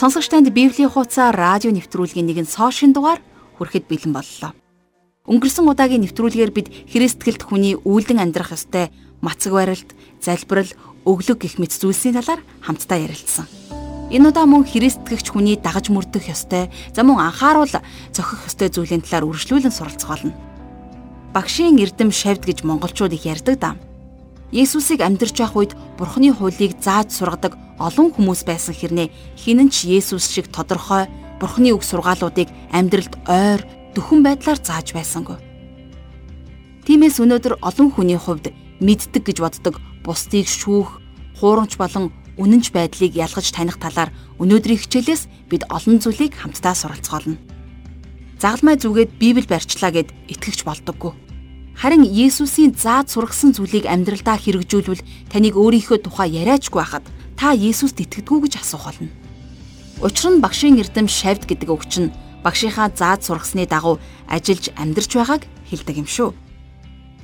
Сонсогч танд Библийн хуудасаар радио нэвтрүүлгийн нэгэн сошин дугаар хүрэхэд бэлэн боллоо. Өнгөрсөн удаагийн нэвтрүүлгээр бид Христгэлт хүний үйлдэн амьдрах ёстой мацаг барилт, залбирал, өглөг гэх мэт зүйлсийн талаар хамтдаа ярилцсан. Энэ удаа мөн Христгэгч хүний дагаж мөрдөх ёстой, за мөн анхааруул зохих ёстой зүйлийн талаар үргэлжлүүлэн суралцгаална. Багшийн эрдэм шавд гэж монголчууд их ярьдаг даа. Есүсийг амьдрч явах үед Бурхны хуулийг зааж сургадаг олон хүмүүс байсан хэрнээ хинэн ч Есүс шиг тодорхой Бурхны үг сургаалуудыг амьдралд ойр дөхөн байдлаар зааж байсангүй. Тиймээс өнөөдөр олон хүний хувьд мэддэг гэж боддог бусдыг шүүх, хуурамч болон үнэнч байдлыг ялгаж таних талаар өнөөдрийн хичээлээс бид олон зүйлийг хамтдаа суралцгаална. Загалмай зүгээд Библи барьчлаа гэд итгэвч болдоггүй Харин Есүсийн заад сургасан зүйлийг амьдралдаа хэрэгжүүлвэл таныг өөрийнхөө тухай яриачгүй байхад та Есүст итгэдэггүй гэж асуух болно. Учир нь багшийн эрдэм шавд гэдэг үг чинь багшийнхаа заад сургасны дагуу ажиллаж амьдрч байгааг хэлдэг юм шүү.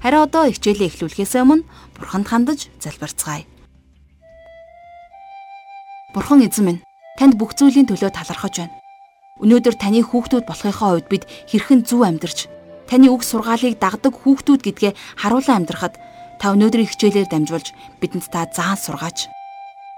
Харин одоо хичээлээ эхлүүлэхээс өмнө Бурханд хандаж залбирцгаая. Бурхан эзэн минь, танд бүх зүйлийн төлөө талархаж байна. Өнөөдөр таны хүүхдүүд болохынхоо хувьд бид хэрхэн зөв амьдарч таны үг сургаалыг дагдаг хүүхдүүд гэдгээ харуулan амьдрахад та өнөөдрийн хичээлээр дамжуулж бидэнд та заан сургаач.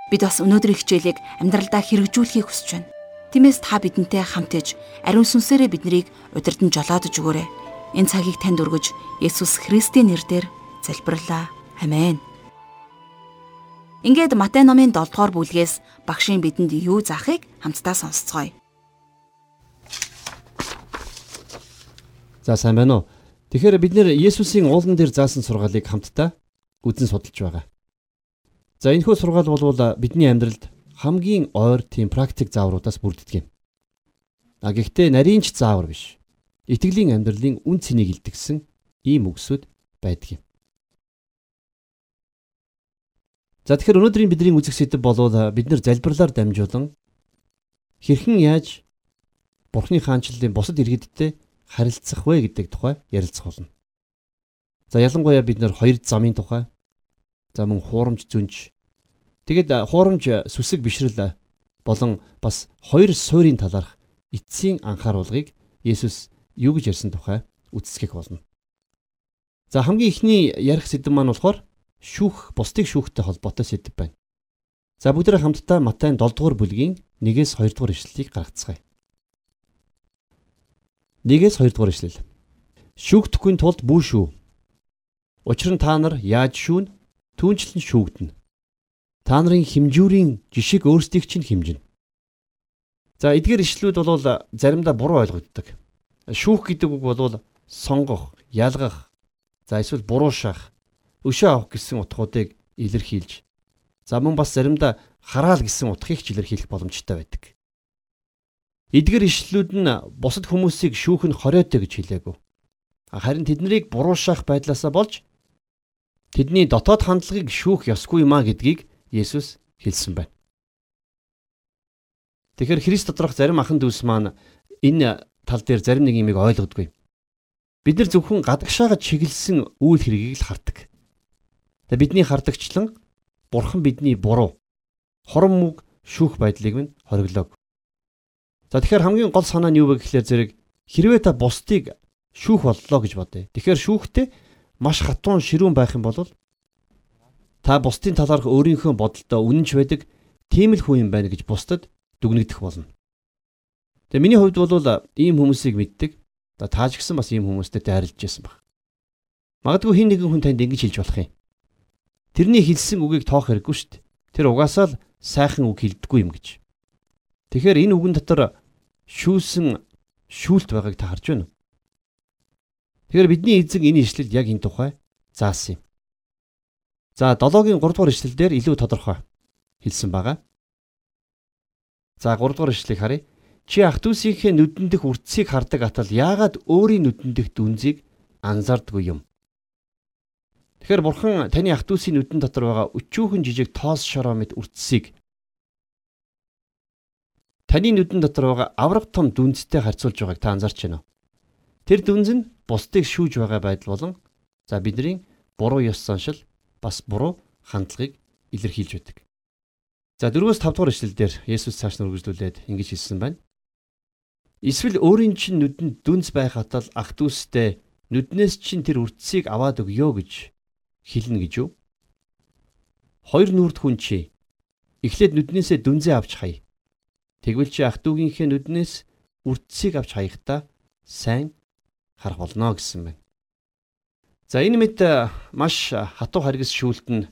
Бид бас өнөөдрийн хичээлийг амьдралдаа хэрэгжүүлэхийг хүсэж байна. Тиймээс та бидэнтэй хамт иж ариун сүнсээрээ биднийг удирдан жолоодож өгөөрэй. Энэ цагийг танд өргөж Есүс Христийн нэрээр залбирлаа. Амен. Ингээд Матай номын 7 дугаар бүлгээс багшийн бидэнд юу заахыг хамтдаа сонсцгоё. За сайн байна уу? Тэгэхээр бид нэр Есүсийн уулан дээр заасан сургаалыг хамтдаа үзэн судалж байгаа. За энэ хөө сургаал бол бидний амьдралд хамгийн ойр тийм практик заавруудаас бүрддэг юм. А гэхдээ нарийн ч заавар биш. Итгэлийн амьдралын үн цэнийг илтгэсэн ийм үгсүүд байдаг юм. За тэгэхээр өнөөдрийн бидний үзэх сэдэв бол бид нар залбирлаар дамжуулан хэрхэн яаж Бурхны хаанчлалын бусад иргэдтэй харилцах вэ гэдэг тухай ярилцах болно. За ялангуяа бид нэр хоёр замын тухай за мөн хуурамч зүнж тэгэд хуурамч сүсэг бишрэл болон бас хоёр суурийн талаарх эцсийн анхааруулгыг Есүс юу гэж ярьсан тухай үздэгэх болно. За хамгийн ихний ярих сэдэв маань болохоор шүүх бусдыг шүүхтэй холбоотой сэдэв байна. За бүгдээ хамтдаа Матай 7 дугаар бүлгийн 1-ээс 2 дугаар ишлэлийг гаргацгаая. Нэгээс 2 дугаар ишлэл. Шүүгдэхгүй тулд бүү шүү. Учир нь та нар яаж шүүн түүнчлэн шүүгдэнэ. Та нарын химжүүрийн жишиг өөрсдийг чинь химжинэ. За эдгээр ишлүүд бол заримдаа буруу ойлгогддог. Шүүх гэдэг үг бол сонгох, ялгах, за эсвэл буруушаах, өшөө авах гэсэн утгуудыг илэрхийлж, за мөн бас заримдаа хараал гэсэн утгыг ч илэрхийлэх боломжтой байдаг. Эдгээр ишлүүд нь бусад хүмүүсийг шүүх нь хориотой гэж хэлээгүй. Харин тэднийг буруушаах байдлаасаа болж тэдний дотоод хандлагыг шүүх ёсгүй юмаа гэдгийг Есүс хэлсэн байна. Тэгэхээр Христ доторх зарим ахан дүүс маань энэ тал дээр зарим нэг юмыг ойлгодгүй. Бид нар зөвхөн гадагшаагаа чиглэсэн үйл хэргийг л хардаг. Тэгээ бидний хардагчлан Бурхан бидний буруу хорон мүг шүүх байдлыг минь хориглоог. За тэгэхээр хамгийн гол санаа нь юу вэ гэхлээр зэрэг хэрвээ та бусдыг шүүх боллоо гэж бодъё. Тэгэхээр шүүхтэй маш хатуун ширүүн байх юм бол та бусдын талаарх өөрийнхөө бодолдоо үнэнч байдаг тийм л хүн юм байна гэж бусдад дүгнэгдэх болно. Тэгээ миний хувьд бол ийм хүмүүсийг мэддэг. За тааж гисэн бас ийм хүмүүстэй дайрлаж байсан баг. Магадгүй хин нэгэн хүн танд ингэж хэлж болох юм. Тэрний хэлсэн үгийг тоох хэрэггүй шүү дээ. Тэр угаасаа л сайхан үг хэлдэггүй юм гэж. Тэгэхээр энэ үгэн дотор шүүлсэн шүүлт байгааг та харж байна уу? Тэгэхээр бидний эзэн энэ ишлэлд яг энэ тухай заасан юм. За 7-гийн 3 дугаар ишлэлдэр илүү тодорхой хэлсэн байгаа. За 3 дугаар ишлэлийг харъя. Чи ах トゥ усийнхээ нүдэн дэх үрцгийг хардаг атал яагаад өөрийн нүдэн дэх дүнзийг анзаардгүй юм? Тэгэхээр бурхан таны ах トゥ усийн нүдэн дотор байгаа өчүүхэн жижиг тоос шороо мэт үрцгийг таны нүдэн дотор байгаа авраг том дүнзтэй харьцуулж байгааг та анзаарч байна уу? Тэр дүнз нь бусдыг шүүж байгаа байдал болон за бидний буруу ёс заншил бас буруу хандлагыг илэрхийлж байдаг. За 4-өөс 5 дугаар ишлэлдэр Есүс цааш нь үргэлжлүүлээд ингэж хэлсэн байна. Эсвэл өөрийн чинь нүдэнд дүнс байх атал ах дүүстэй нүднээс чинь тэр үрцгийг аваад өгөө гэж хэлнэ гэж юу? Хоёр нүрд хүн чи эхлээд нүднээсээ дүнзээ авч хай. Тэгвэл чи ах дүүгийнхээ нүднээс үрцгийг авч хаяхдаа сайн харах болно гэсэн байна. За энэ мэт маш хатуу харгас шүүлт нь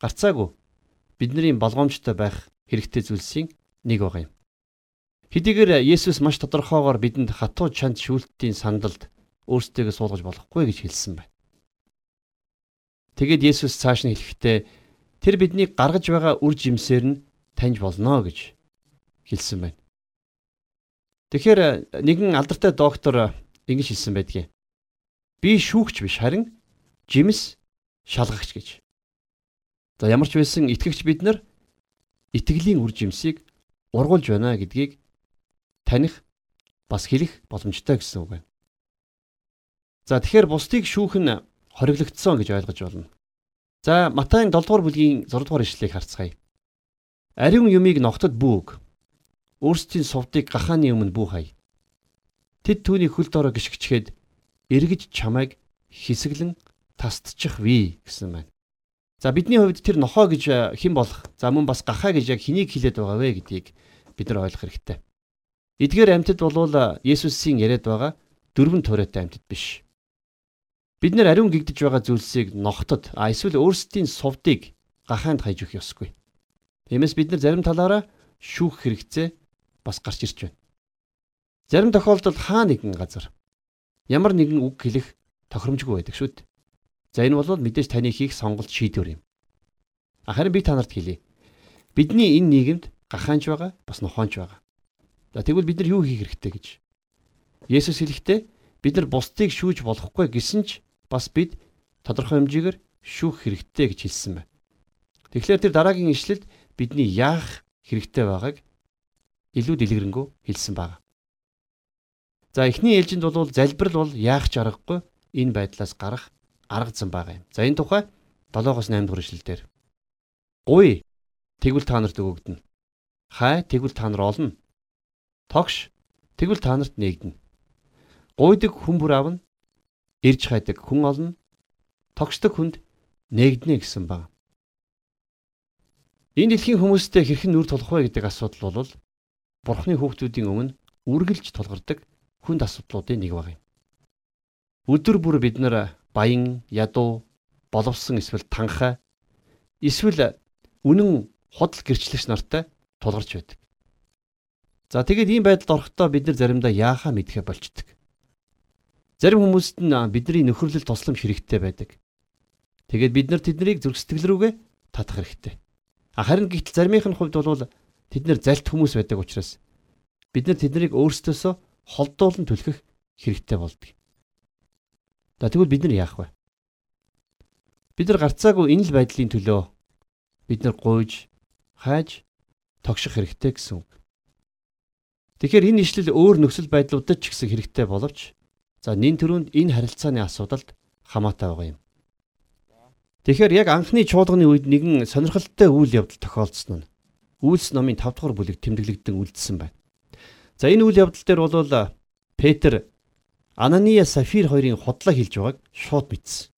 гарцаагүй бидний болгоомжтой байх хэрэгтэй зүйлсийн нэг байгаа юм. Хэдийгээр Есүс маш тодорхойгоор бидэнд хатуу чанд шүүлтийн сандалд өөрсдөө суулгаж болохгүй гэж хэлсэн байна. Тэгэд Есүс цааш нь хэлэхдээ тэр биднийг гаргаж байгаа үр жимсээр нь таньж болно гэж хэлсэн байна. Тэгэхээр нэгэн алдартай доктор ингэж хэлсэн байдгийг. Би шүүгч биш харин жимс шалгагч гэж. За ямар ч байсан итгэгч бид нар итгэлийн үр жимсийг ургуулж байна гэдгийг таних бас хэлэх боломжтой гэсэн үг байна. За тэгэхээр бусдыг шүүх нь хориглогдсон гэж ойлгож байна. За Матайн 7 дугаар бүлгийн 6 дугаар ишлэлийг харцгаая. Ариун юмыг ногтод бүүг. Өөрсдийн сувдыг гахааны өмнө бүү хай. Тэд түүний хөл доороо гიშгчгээд эргэж чамайг хэсэглэн тасдчих вий гэсэн байна. За бидний хувьд тэр нохоо гэж хэн болох за мөн бас гахаа гэж яг хэнийг хэлээд байгаа вэ гэдгийг бид нар ойлгох хэрэгтэй. Эдгээр амьтад болвол Есүсийн яриад байгаа дөрвөн туурайтай амьтад биш. Бид нар ариун гэгдэж байгаа зүйлсийг ногтод а эсвэл өөрсдийн сувдыг гахаанд хайж өгөх ёсгүй. Тиймээс бид нар зарим талаараа шүүх хэрэгцээ бас гарч ирж байна. Зарим тохиолдолд хаа нэгэн газар ямар нэгэн үг хэлэх тохиромжгүй байдаг шүү дээ. За энэ бол мэдээж таны хийх сонголт шийдвэр юм. Харин би та нарт хэлье. Бидний энэ нийгэмд гахаанч байгаа, бас нохоонч байгаа. За тэгвэл бид нар юу хийх хэрэгтэй гэж? Есүс хэлэхдээ бид нар бусдыг шүүж болохгүй гэсэн ч бас бид тодорхой хэмжээгээр шүүх хэрэгтэй гэж хэлсэн байна. Тэгэхээр тэр дараагийн ишлэлд бидний яах хэрэгтэй байгааг илүү дэлгэрэнгүй хэлсэн байна. За эхний ээлжинд бол залбирал бол яах ч аргагүй энэ байдлаас гарах арга зам байгаа юм. За энэ тухай 7-оос 8 дугаар ишлэлдэр гуй тэгвэл та нарт өгөгдөнө. Хай тэгвэл та нар олно. Тогш тэгвэл та нарт нээгдэнэ. Гуйдаг хүн бүр авна. Ирж хайдаг хүн олно. Тогшдог хүнд нээгдэнэ гэсэн баг. Энэ дэлхийн хүмүүстэй хэрхэн нүр тулах вэ гэдэг асуудал бол Бурхны хүүхдүүдийн өмнө үргэлж тулгардаг хүнд асуудлуудын нэг баг юм. Өдөр бүр бид нар баян, ядуу, боловсон эсвэл танхай эсвэл үнэн худал гэрчлэгч нартай тулгарч байдаг. За тэгээд ийм байдалд орохдоо бид нар заримдаа яахаа мэдхэ болчдөг. Зарим хүмүүст нь бидний нөхөрлөл тусламж хэрэгтэй байдаг. Тэгээд бид нар тэднийг зүрх сэтгэл рүүгээ татах хэрэгтэй. Харин гэтэл заримын хувьд бол тэд нар залт хүмүүс байдаг учраас бид нар тэднийг өөрсдөөсөө холдуулан түлхэх хэрэгтэй болдог. За тэгвэл бид нар яах вэ? Бид нар гарцаагүй энэ л байдлын төлөө бид нар гуйж, хайж, тогших хэрэгтэй гэсэн үг. Тэгэхээр энэ ишлэл өөр нөхцөл байдлуудад ч гэсэн хэрэгтэй боловч за нин төрөнд энэ харилцааны асуудалд хамаатай байгаа юм. Тэгэхээр яг анхны чуулганы үед нэгэн сонирхолтой үйл явдал тохиолдсон нь Үйлс номын 5 дугаар бүлэг тэмдэглэгдэн үлдсэн байна. За энэ үйл явдал дээр бол Петр Анания Сафир хоёрын худлаа хэлж байгааг шууд мэдсэн.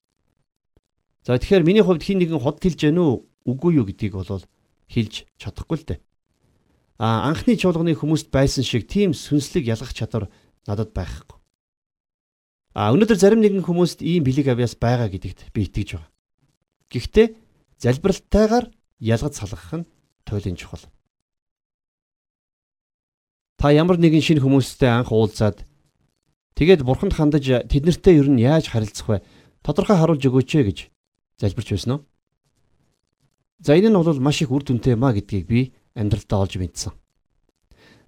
За тэгэхээр миний хувьд хин нэгэн худал хэлж гэнэ үү үгүй юу гэдгийг бол хэлж чадахгүй л дээ. А анхны чуулганы хүмүүст байсан шиг тийм сүнслэг ялгах чадвар надад байхгүй. А өнөөдөр зарим нэгэн хүмүүст ийм бэлэг авьяас байгаа гэдэгт би итгэж байгаа. Гэхдээ залбиралтайгаар ялгаж салгах нь туйлын чухал. Та ямар нэгэн шинэ хүмүүстэй анх уулзаад Тэгээд бурханд хандаж тэднэртэй ер нь яаж харилцах вэ? Тодорхой харуулж өгөөч ээ гэж залбирч байсан уу? За энэ нь бол маш их үр дүнтэй маа гэдгийг би амьдралтаа олж мэдсэн.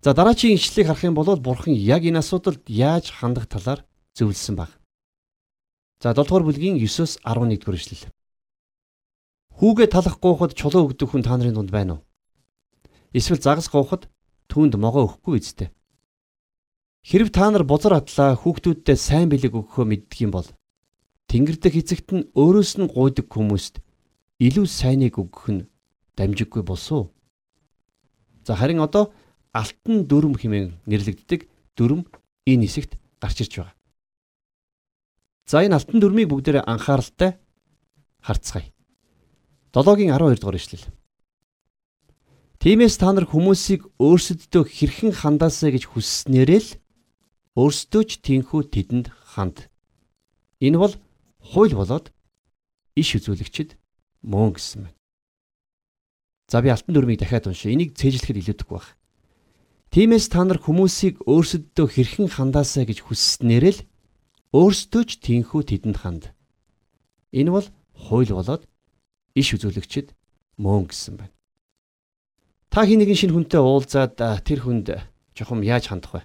За дараагийн ишлэлийг харах юм бол бурхан яг энэ асуудалд яаж хандах талаар зөвлөсөн баг. За 7 дугаар бүлгийн 9-оос 11 дугаар ишлэл. Хүүгээ талах гоохот чулуу өгдөг хүн та нарын дунд байна уу? Эсвэл загас гоохот түүнд могоо өгөхгүй үсттэй. Хэрв та нар бузар атлаа хүүхдүүддээ сайн бэлэг өгөхөө мэддэг юм бол Тэнгэр дэх эцэгт нь өөрөөс нь гуйдаг хүмүүст илүү сайныг өгөх нь дамжиггүй болсоо. За харин одоо алтан дүрм хэмээн нэрлэгддэг дүрм энэ хэсэгт гарч ирж байгаа. За энэ алтан дүрмийг бүгдээрээ анхааралтай харцгаая. 7-гийн 12 дугаар ишлэл. Тиймээс та нар хүмүүсийг өөрсөддөө хэрхэн хандаасаа гэж хүсснээрээ л өөрсдөө ч тийхүү тэдэнд ханд. Энэ бол хууль болоод иш үзүүлэгчд мөн гэсэн байна. За би алтан дүрмийг дахиад уншия. Энийг цээжлэхэд илүүдэхгүй баг. Тиймээс та нар хүмүүсийг өөрсөддөө хэрхэн хандаасаа гэж хүсснээрээ л өөрсдөө ч тийхүү тэдэнд ханд. Энэ бол хууль болоод иш үзүүлэгчд мөн гэсэн байна. Та хин нэгэн шинэ хүнтэй уулзаад тэр хүнд жохом яаж хандах вэ?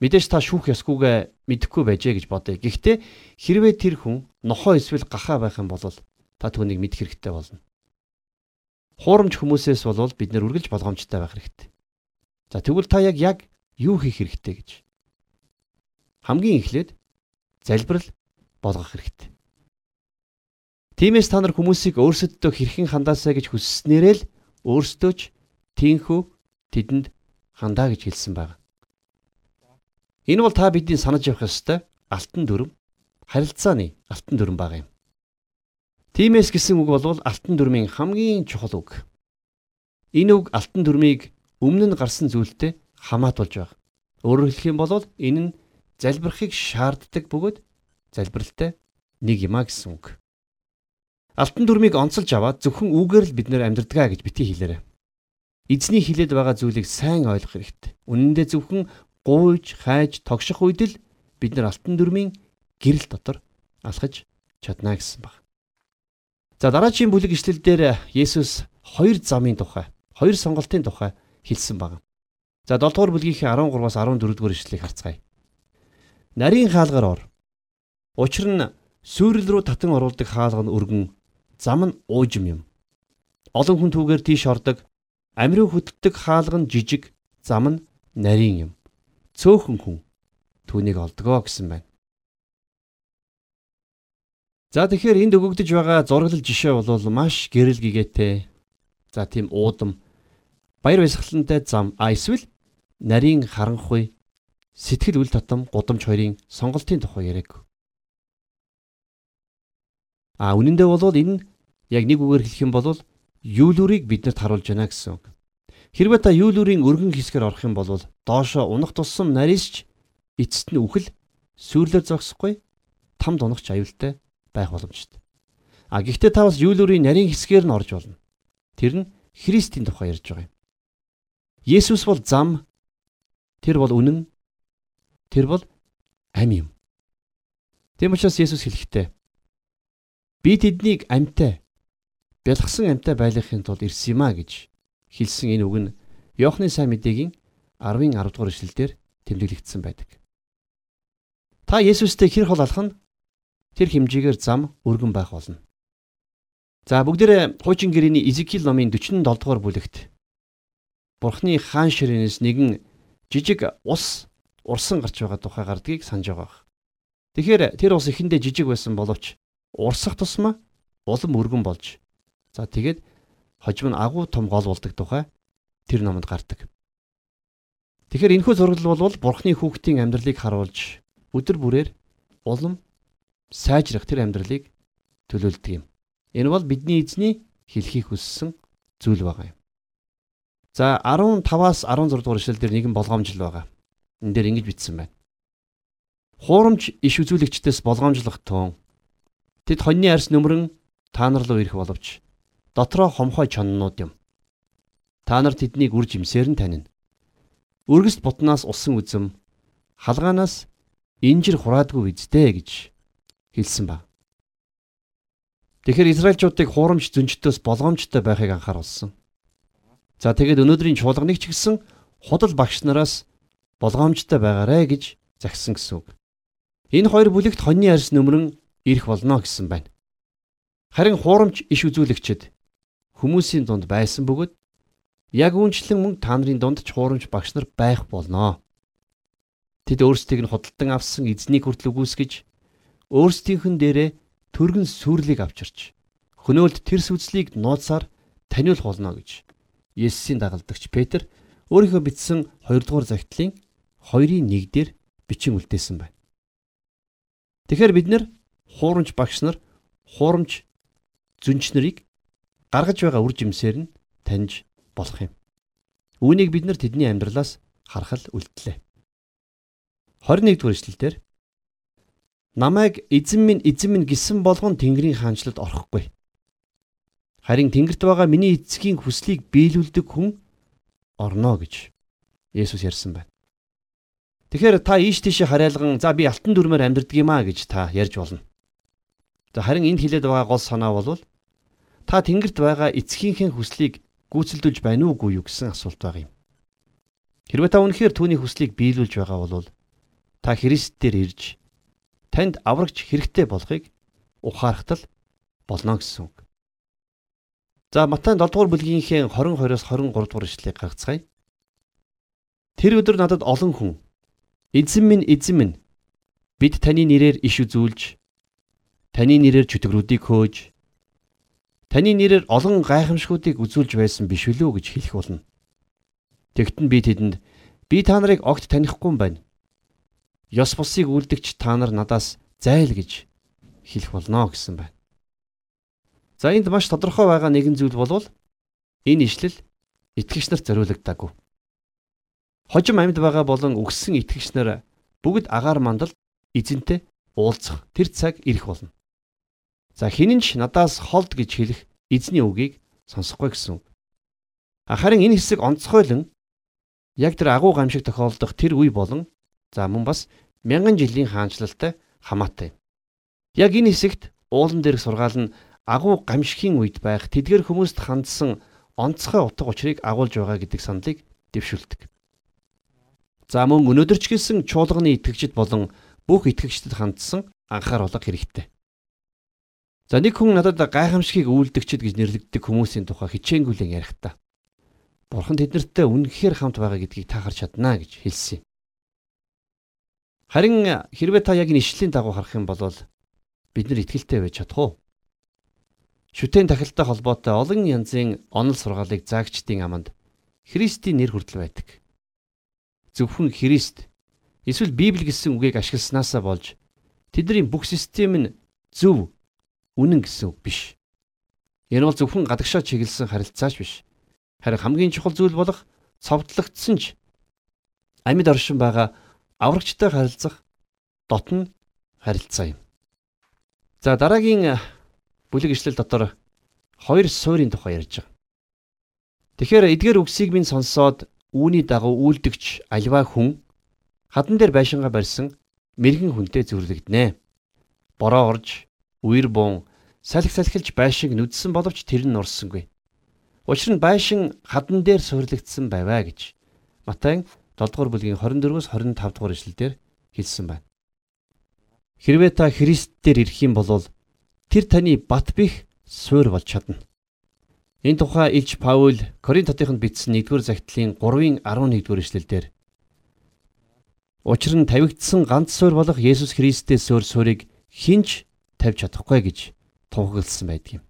Мэдээж та шүүх ёсгүйгээ мэдэхгүй байжээ гэж бодъё. Гэхдээ хэрвээ тэр хүн нохоо эсвэл гахаа байх юм бол та түүнийг мэдэх хэрэгтэй болно. Хуурамч хүмүүсээс болвол бид нэр үргэлж болгоомжтой байх хэрэгтэй. За тэгвэл та яг яг юу хийх хэрэгтэй гэж. Хамгийн эхлээд залбирал болгох хэрэгтэй. Тиймээс та нар хүмүүсийг өөрсөддөө хэрхэн хандаасаа гэж хүсснээрээ л өөрсдөө ч тийхүү тэдэнд хандаа гэж хэлсэн байна. Энэ бол та бидний санаж явах ёстой алтан дүрм харилцааны алтан дүрм баг юм. Тимээс гэсэн үг бол алтан дүрмийн хамгийн чухал үг. Энэ үг алтан дүрмийг өмнө нь гарсан зүйлтэй хамаатуулж байгаа. Өөрөөр хэлэх юм бол энэ нь залбирахыг шаарддаг бөгөөд залбиралтай нэг юмаа гэсэн үг. Алтан дүрмийг онцолж аваад зөвхөн үгээр л бид нэр амьдрдгаа гэж бити хэлээрэ. Эзний хилээд байгаа зүйлийг сайн ойлгох хэрэгтэй. Үнэн дээр зөвхөн гуйж, хайж, тогших үед л бид нар алтан дүрмийн гэрэл дотор алхаж чадна гэсэн баг. За дараагийн бүлэг ишлэл дээр Есүс хоёр замын тухай, хоёр сонголтын тухай хэлсэн байна. За 7 дугаар бүлгийн 13-аас 14 дугаар ишлэлийг харцгаая. Нарийн хаалгаар ор. Учир нь сүйрэл рүү татан оруулдаг хаалга нь өргөн, зам нь уужим юм. Олон хүн түүгээр тийш ордог, амирын хөтөлдөг хаалга нь жижиг, зам нь нарийн юм. Цөөхөн хүн түүнийг олдгоо гэсэн байна. За тэгэхээр энд өгөгдөж байгаа зураглал жишээ бол маш гэрэл гэгээтэй. За тийм уудам баяр баясгалантай зам а эсвэл нарийн харанхуй сэтгэл үл татам гудамж хоёрын сонголтын тухай яриаг. А үнэндээ бол энэ яг нэг үгээр хэлэх юм бол юулүрийг биднэрт харуулж байна гэсэн үг. Хэрвээ та юулүрийн өргөн хэсгээр орох юм бол доошо унах тусам нарийсч эцэст нь үхэл сүрлэр зогсохгүй там дунагч аюултай байх боломжтой. А гэхдээ та бас юулүрийн нарийн хэсгээр нь орж болно. Тэр нь Христийн тухай ярьж байгаа юм. Есүс бол зам, тэр бол үнэн, тэр бол амь юм. Тэм учраас Есүс хэлэхдээ би тэднийг амьтаа бялгсан амьтаа байлгахын тулд ирсэн юм а гэж хэлсэн энэ үг нь Иохны сайн мэдээгийн 10-ын 10 дугаар эшлэлдэр тэмдэглэгдсэн байдаг. Та Есүстэй хэр хол алах нь тэр хэмжээгээр зам өргөн байх болно. За бүгдээрээ хуучин гэрээний Изекил номын 47 дугаар бүлэгт Бурхны хаан ширээнээс нэгэн жижиг ус урсан гарч байгаа тухай гардгийг санаж байгаа. Тэгэхээр тэр ус эхэндээ жижиг байсан боловч урсах тусмаа улам өргөн болж за тэгээд хожим нь агуу том гол болдог тухай тэр номонд гардаг. Тэгэхээр энэхүү зургал бол Бурхны хүүхдийн амьдралыг харуулж өдөр бүрээр улам сайжрах тэр амьдралыг төлөөлдөг юм. Энэ бол бидний эзний хэлхийг хүссэн зүйл байгаа юм. За 15-аас 16 дугаар эшлэл дээр нэгэн болгоомжл байгаа. Энэ дээр ингэж бичсэн байна. Хуурамч иш үзүүлэгчдээс болгоомжлох туун тэд хоньны арьс нөмрөн та нар руу ирэх боловч дотроо хомхой чоннууд юм. Та нар тэднийг үр жимсээр нь танина. Өргөст бутнаас усан үзэм халгаанаас инжир хураадгүй үздэ гэж хэлсэн ба. Тэгэхээр Израильчуудыг хуурамч зөнчтөөс болгоомжтой байхыг анхааруулсан. За тэгээд өнөөдрийн чуулганыг ч гэсэн худал багш нараас болгоомжтой байгаарэ гэж загсан гэсэн үг. Энэ хоёр бүлэгт хоньны арьс нөмрөн ирэх болно гэсэн байна. Харин хуурамч иш үзүүлэгчд хүмүүсийн дунд байсан бөгөөд яг үүнчлэн мөн та нарын дунд ч хуурамч багш нар байх болноо. Тэд өөрсдийг нь худалдан авсан эзнийг хүртэл үгүйсгэж өөрсдийнхэн дээрээ төргөн сүрлийг авчирч хөнөөлд тэрс үзлийг нууцаар таниулах болно гэж Есүсийн дагалдагч Петр өөрийнхөө бичсэн 2 дугаар загтлын 2-ын 1 дээр бичин үлдээсэн байна. Тэгэхээр бид нэр хуурамч багш нар хуурамч зүнч нарыг гаргаж байгаа үр жимсээр нь таньж болох юм. Үүнийг бид нар тэдний амьдралаас харахад үлдлээ. 21 дугаар эшлэлдэр намайг эзэн минь эзэн минь гисэн болгон Тэнгэрийн хаанчлалд орохгүй. Харин Тэнгэрт байгаа миний эцгийн хүслийг биелүүлдэг хүн орно гэж Есүс ярьсан байна. Тэгэхээр та ийш тийш харайлган за би алтан дүрмээр амьдрдаг юм а гэж та ярьж болно. За харин энд хилээд байгаа гол санаа бол та Тэнгэрт байгаа эцгийнхээ хүслийг гүйцэлдүүлж байна уугүй юу гэсэн асуулт байгаа юм. Хэрвээ та үнэхээр түүний хүслийг биелүүлж байгаа бол та Христ дээр ирж танд аврагч хэрэгтэй болохыг ухаарахтал болно гэсэн үг. За Матай 7 дугаар бүлгийнхээ 22-оос 23 дугаар ишлэгийг гаргацгаая. Тэр өдөр надад олон хүн эзэн минь эзэн минь бид таны нэрээр иш үзүүлж таны нэрээр чөтгөрүүдийг хөөж Таны нэрээр олон гайхамшгуудыг үзүүлж байсан биш үлээ гэж хэлэх болно. Тэгтэн би тэдэнд би та нарыг огт танихгүй байна. Ёс бусыг үлдэгч та нар надаас зайл гэж хэлэх болно гэсэн байна. За энд маш тодорхой байгаа нэгэн зүйл болвол энэ ишлэл итгэгч нарт зориулагдаагүй. Хожим амьд байгаа болон өгсөн итгэгч нар бүгд агаар мандал эзэнтэй уулзах тэр цаг ирэх болно. За хинэн ч надаас холд гэж хэлэх эзний үгийг сонсохгүй гэсэн. Харин энэ хэсэг онцгойлон яг тэр агуу гамшиг тохиолдох тэр үе болон за мөн бас мянган жилийн хаанчлалтай хамаатай. Яг энэ хэсэгт уулан дээрх сургаал нь агуу гамшигын үед байх тэдгэр хүмүүст хандсан онцгой утга учирыг агуулж байгаа гэдэг саналыг дэвшүүлдэг. За мөн өнөөдөр ч гэсэн чуулганы итгэгчид болон бүх итгэгчдэд хандсан анхааруулга хэрэгтэй. За нэг хүн надад гайхамшигыг үйлдэгчд гэж нэрлэгддэг хүмүүсийн тухай хичээнгүйлэн ярихдаа Бурхан тэднэртэй үнэхээр хамт байгаа гэдгийг та харж чаднаа гэж хэлсэн юм. Харин хэрвээ та яг энэ ишлийн дагуу харах юм бол бид нар итгэлтэй байж чадах уу? Шүтэн тахилтай холбоотой олон янзын онол сургаалыг заагчдын аманд Христийн нэр хүртэл байдаг. Зөвхөн Христ эсвэл Библи гэсэн үгийг ашигласнаасаа болж тэдний бүх систем нь зөв үнэн гэсэн үг биш. Энэ бол зөвхөн гадагшаа чиглэсэн харилцаач биш. Харин хамгийн чухал зүйл болох цовдлогдсон ч амьд оршин байгаа аврагчтай харилцах дотн харилцаа юм. За дараагийн бүлэг ишлэл дотор хоёр суурийн тухай ярьж байгаа. Тэгэхээр эдгээр үгсийг минь сонсоод үүний дагуу үйлдэгч альва хүн хадан дээр байшингаа барьсан мэрэгэн хүнтэй зүрлэгдэнэ. Бороо орж үер бун салхи салхилж байшинг нүдсэн боловч тэр нь нурсангүй. Учир нь байшин хадан дээр суурлагдсан байваа гэж Матай 7 дугаар бүлгийн 24-өөс 25 дугаар ишлэлдэр хэлсэн байна. Хэрвээ та Христ дээр ирэх юм бол тэр таны бат бих суур болж чадна. Энэ тухай Илж Паул Коринт хотынд бичсэн 1-р загтлын 3-ын 11-р ишлэлдэр Учир нь тавигдсан ганц суур болох Есүс Христээс өөр суурийг хинч тавьж чадахгүй гэж тунхагласан байдаг юм.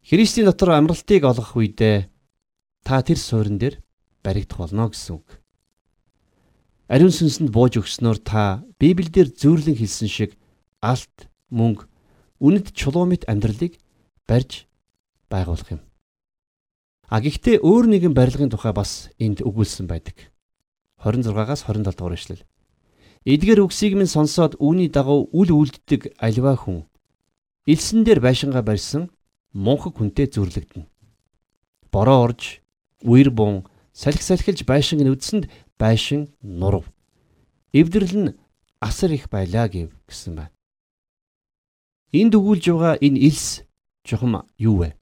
Христийн дотор амралтыг олгох үедээ та тэр суурин дээр баригдах болно гэсэн үг. Ариун сүнсэнд бууж өгснөөр та Библиэлд зөөрлөн хэлсэн шиг алт, мөнгө, үнэт чулуумит амьдралыг барьж байгуулах юм. А гэхдээ өөр нэгэн барилгын тухай бас энд өгүүлсэн байдаг. 26-аас 27 дугаар эшлэл. Эдгээр үгсийг минь сонсоод үүний дагуу үл үлддэг альва хүн элсэн дээр байшингаа барьсан мунхаг хүнтэй зүрлэгдэнэ. Бороо орж, үер бун, салхи салхилж байшинг нүдсэнд байшин нурав. Эвдрэл нь асар их байлаа гэв гэсэн байна. Энд өгүүлж байгаа энэ элс чухам юу вэ?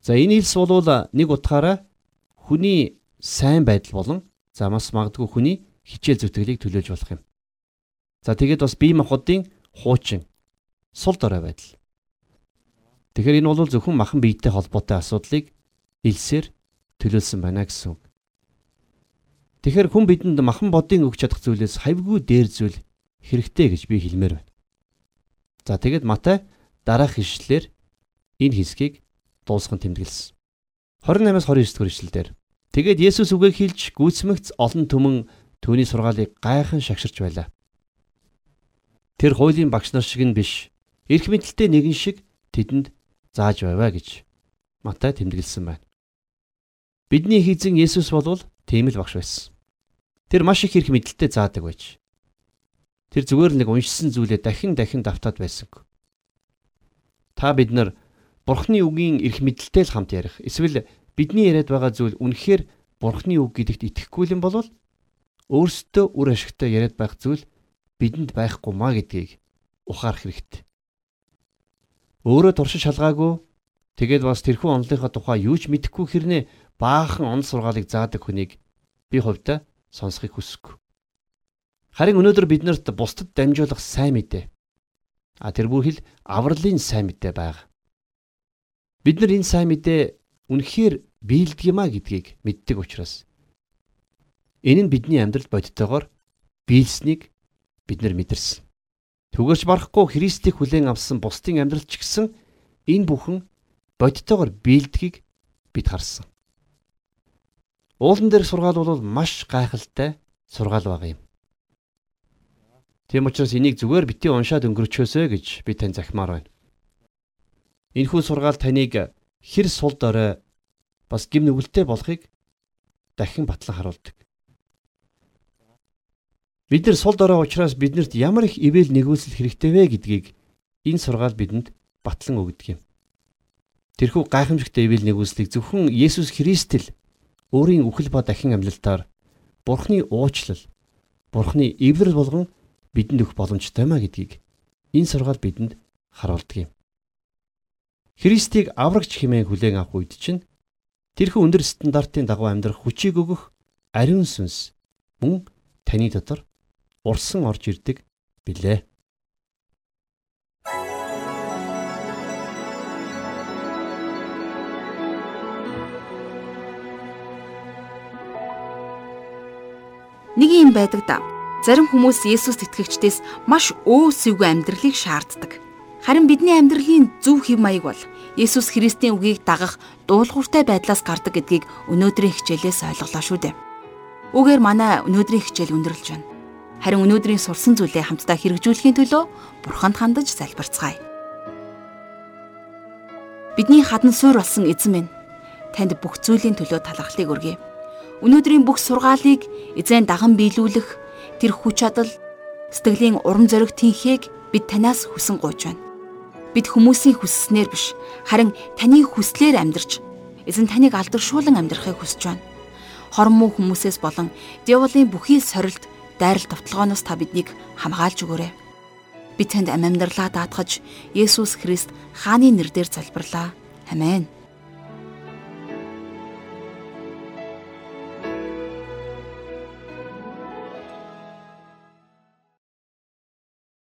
За энэ элс бол нэг утгаараа хүний сайн байдал болон за бас магадгүй хүний хичээл зүтгэлийг төлөөлж болох юм. За тэгээд бас бие махбодын хуучин сул дорой байдал. Тэгэхээр энэ бол зөвхөн махан биетэй холбоотой асуудлыг илсээр төлөөлсөн байна гэсэн үг. Тэгэхээр хүн бидэнд махан бодын өгч чадах зүйлээс хавьгүй дээр зүйл хэрэгтэй гэж би хэлмээр байна. За тэгээд Матай дараах ишлэлээр энэ хэсгийг дуусган тэмдэглэсэн. 28-аас 29 дугаар ишлэлдэр Тэгээд Есүс үгээ хэлж гүйцмэгц олон түмэн түүний сургаалыг гайхан шагширч байлаа. Тэр хуулийн багш нар шиг нь биш. Ирэх мэдлэлтэй нэгэн шиг тэдэнд зааж байваа гэж Матай тэмдэглэсэн байна. Бидний хийзэн Есүс болвол тийм л багш байсан. Тэр маш их эрх мэдлэлтэй заадаг байж. Тэр зүгээр л нэг уншсан зүйлээ дахин дахин давтаад байсангүй. Та бид нар Бурхны үгийн эрх мэдлэлтэй л хамт ярих. Эсвэл бидний яриад байгаа зүйл үнэхээр Бурхны үг гэдэгт итгэхгүй юм бол өөрсдөө үр ашигтай яриад байх зүйл бидэнд байхгүй маа гэдгийг ухаарах хэрэгтэй. Өөрөө туршиж шалгаагүй тэгээд бас тэрхүү онлынхаа тухай юу ч мэдэхгүй хэрнээ баахан он сургаалыг заадаг хүнийг би хувьдаа сонсохыг хүсэхгүй. Харин өнөөдөр биднэрт бусдад дамжуулах сайн мэдээ. А тэр бүр хэл авралын сайн мэдээ байгаа. Бид нар энэ сайн мэдээ үнэхээр биелдэг юм а гэдгийг мэддэг учраас энэ нь бидний амьдралд бодтойгоор биелснийг бид нар мэдэрсэн. Түгээрч барахгүй Христийг хүлээн авсан бусдын амьдрал ч гэсэн энэ бүхэн бодтойгоор биелдгийг бид харсан. Уулан дээр сургаал бол маш гайхалтай сургаал байгаа юм. Тийм учраас энийг зүгээр бити уншаад өнгөрчөөсэй гэж би тань захимаар байна. Энэхүү сургаал таныг хэр сул дорой бас гим нүгэлтэй болохыг дахин батлан харуулдаг. Бид нар сул дорой учраас биднэрт ямар их ивэл нэгүүлсэл хэрэгтэй вэ гэдгийг энэ сургаал бидэнд батлан өгдөг юм. Тэрхүү гайхамшигтай ивэл нэгүүлслийг зөвхөн Есүс Христ л өөрийн үхэл ба дахин амьлалтаар Бурхны уучлал, Бурхны эврэл болгон бидэнд өгөх боломжтой маа гэдгийг энэ сургаал бидэнд харуулдаг юм. Христийг аврагч хэмээн хүлээн авах үед чинь тэрхүү өндөр стандартын дагуу амьдрах хүчийг өгөх ариун сүнс мөн таны дотор урсан орж ирдэг билээ. Нэг юм байдаг да. Зарим хүмүүс Есүст итгэгчдээс маш өөсөйгүй амьдралыг шаарддаг. Харин бидний амьдралын зөв хэв маяг бол Есүс Христийн үгийг дагах дуулууртай байдлаас гардаг гэдгийг өнөөдрийн хичээлээс ойлголоо шүү дээ. Үгээр манай өнөөдрийн хичээл өндөрлөж байна. Харин өнөөдрийн сурсан зүйлээ хамтдаа хэрэгжүүлэхийн төлөө Бурханд хандаж залбирцгаая. Бидний хадан суур болсон эзэн минь танд бүх зүйлийн төлөө талархлыг өргөе. Өнөөдрийн бүх сургаалыг эзэн даган биелүүлэх тэр хүч чадал сэтгэлийн урам зориг тэнхийг бид танаас хүсэн гуйж байна. Бид хүмүүсийн хүсснээр биш харин таны хүслээр амьдарч эзэн таныг алдаршуулан амьдрахыг хүсэж байна. Хормоо хүмүүсээс болон дьяволын бүхий сорилт дайрал товтлогооноос та биднийг хамгаалж өгөөрэй. Би танд амь амьдралаа даатгаж Есүс Христ хааны нэрээр залбирлаа. Амен.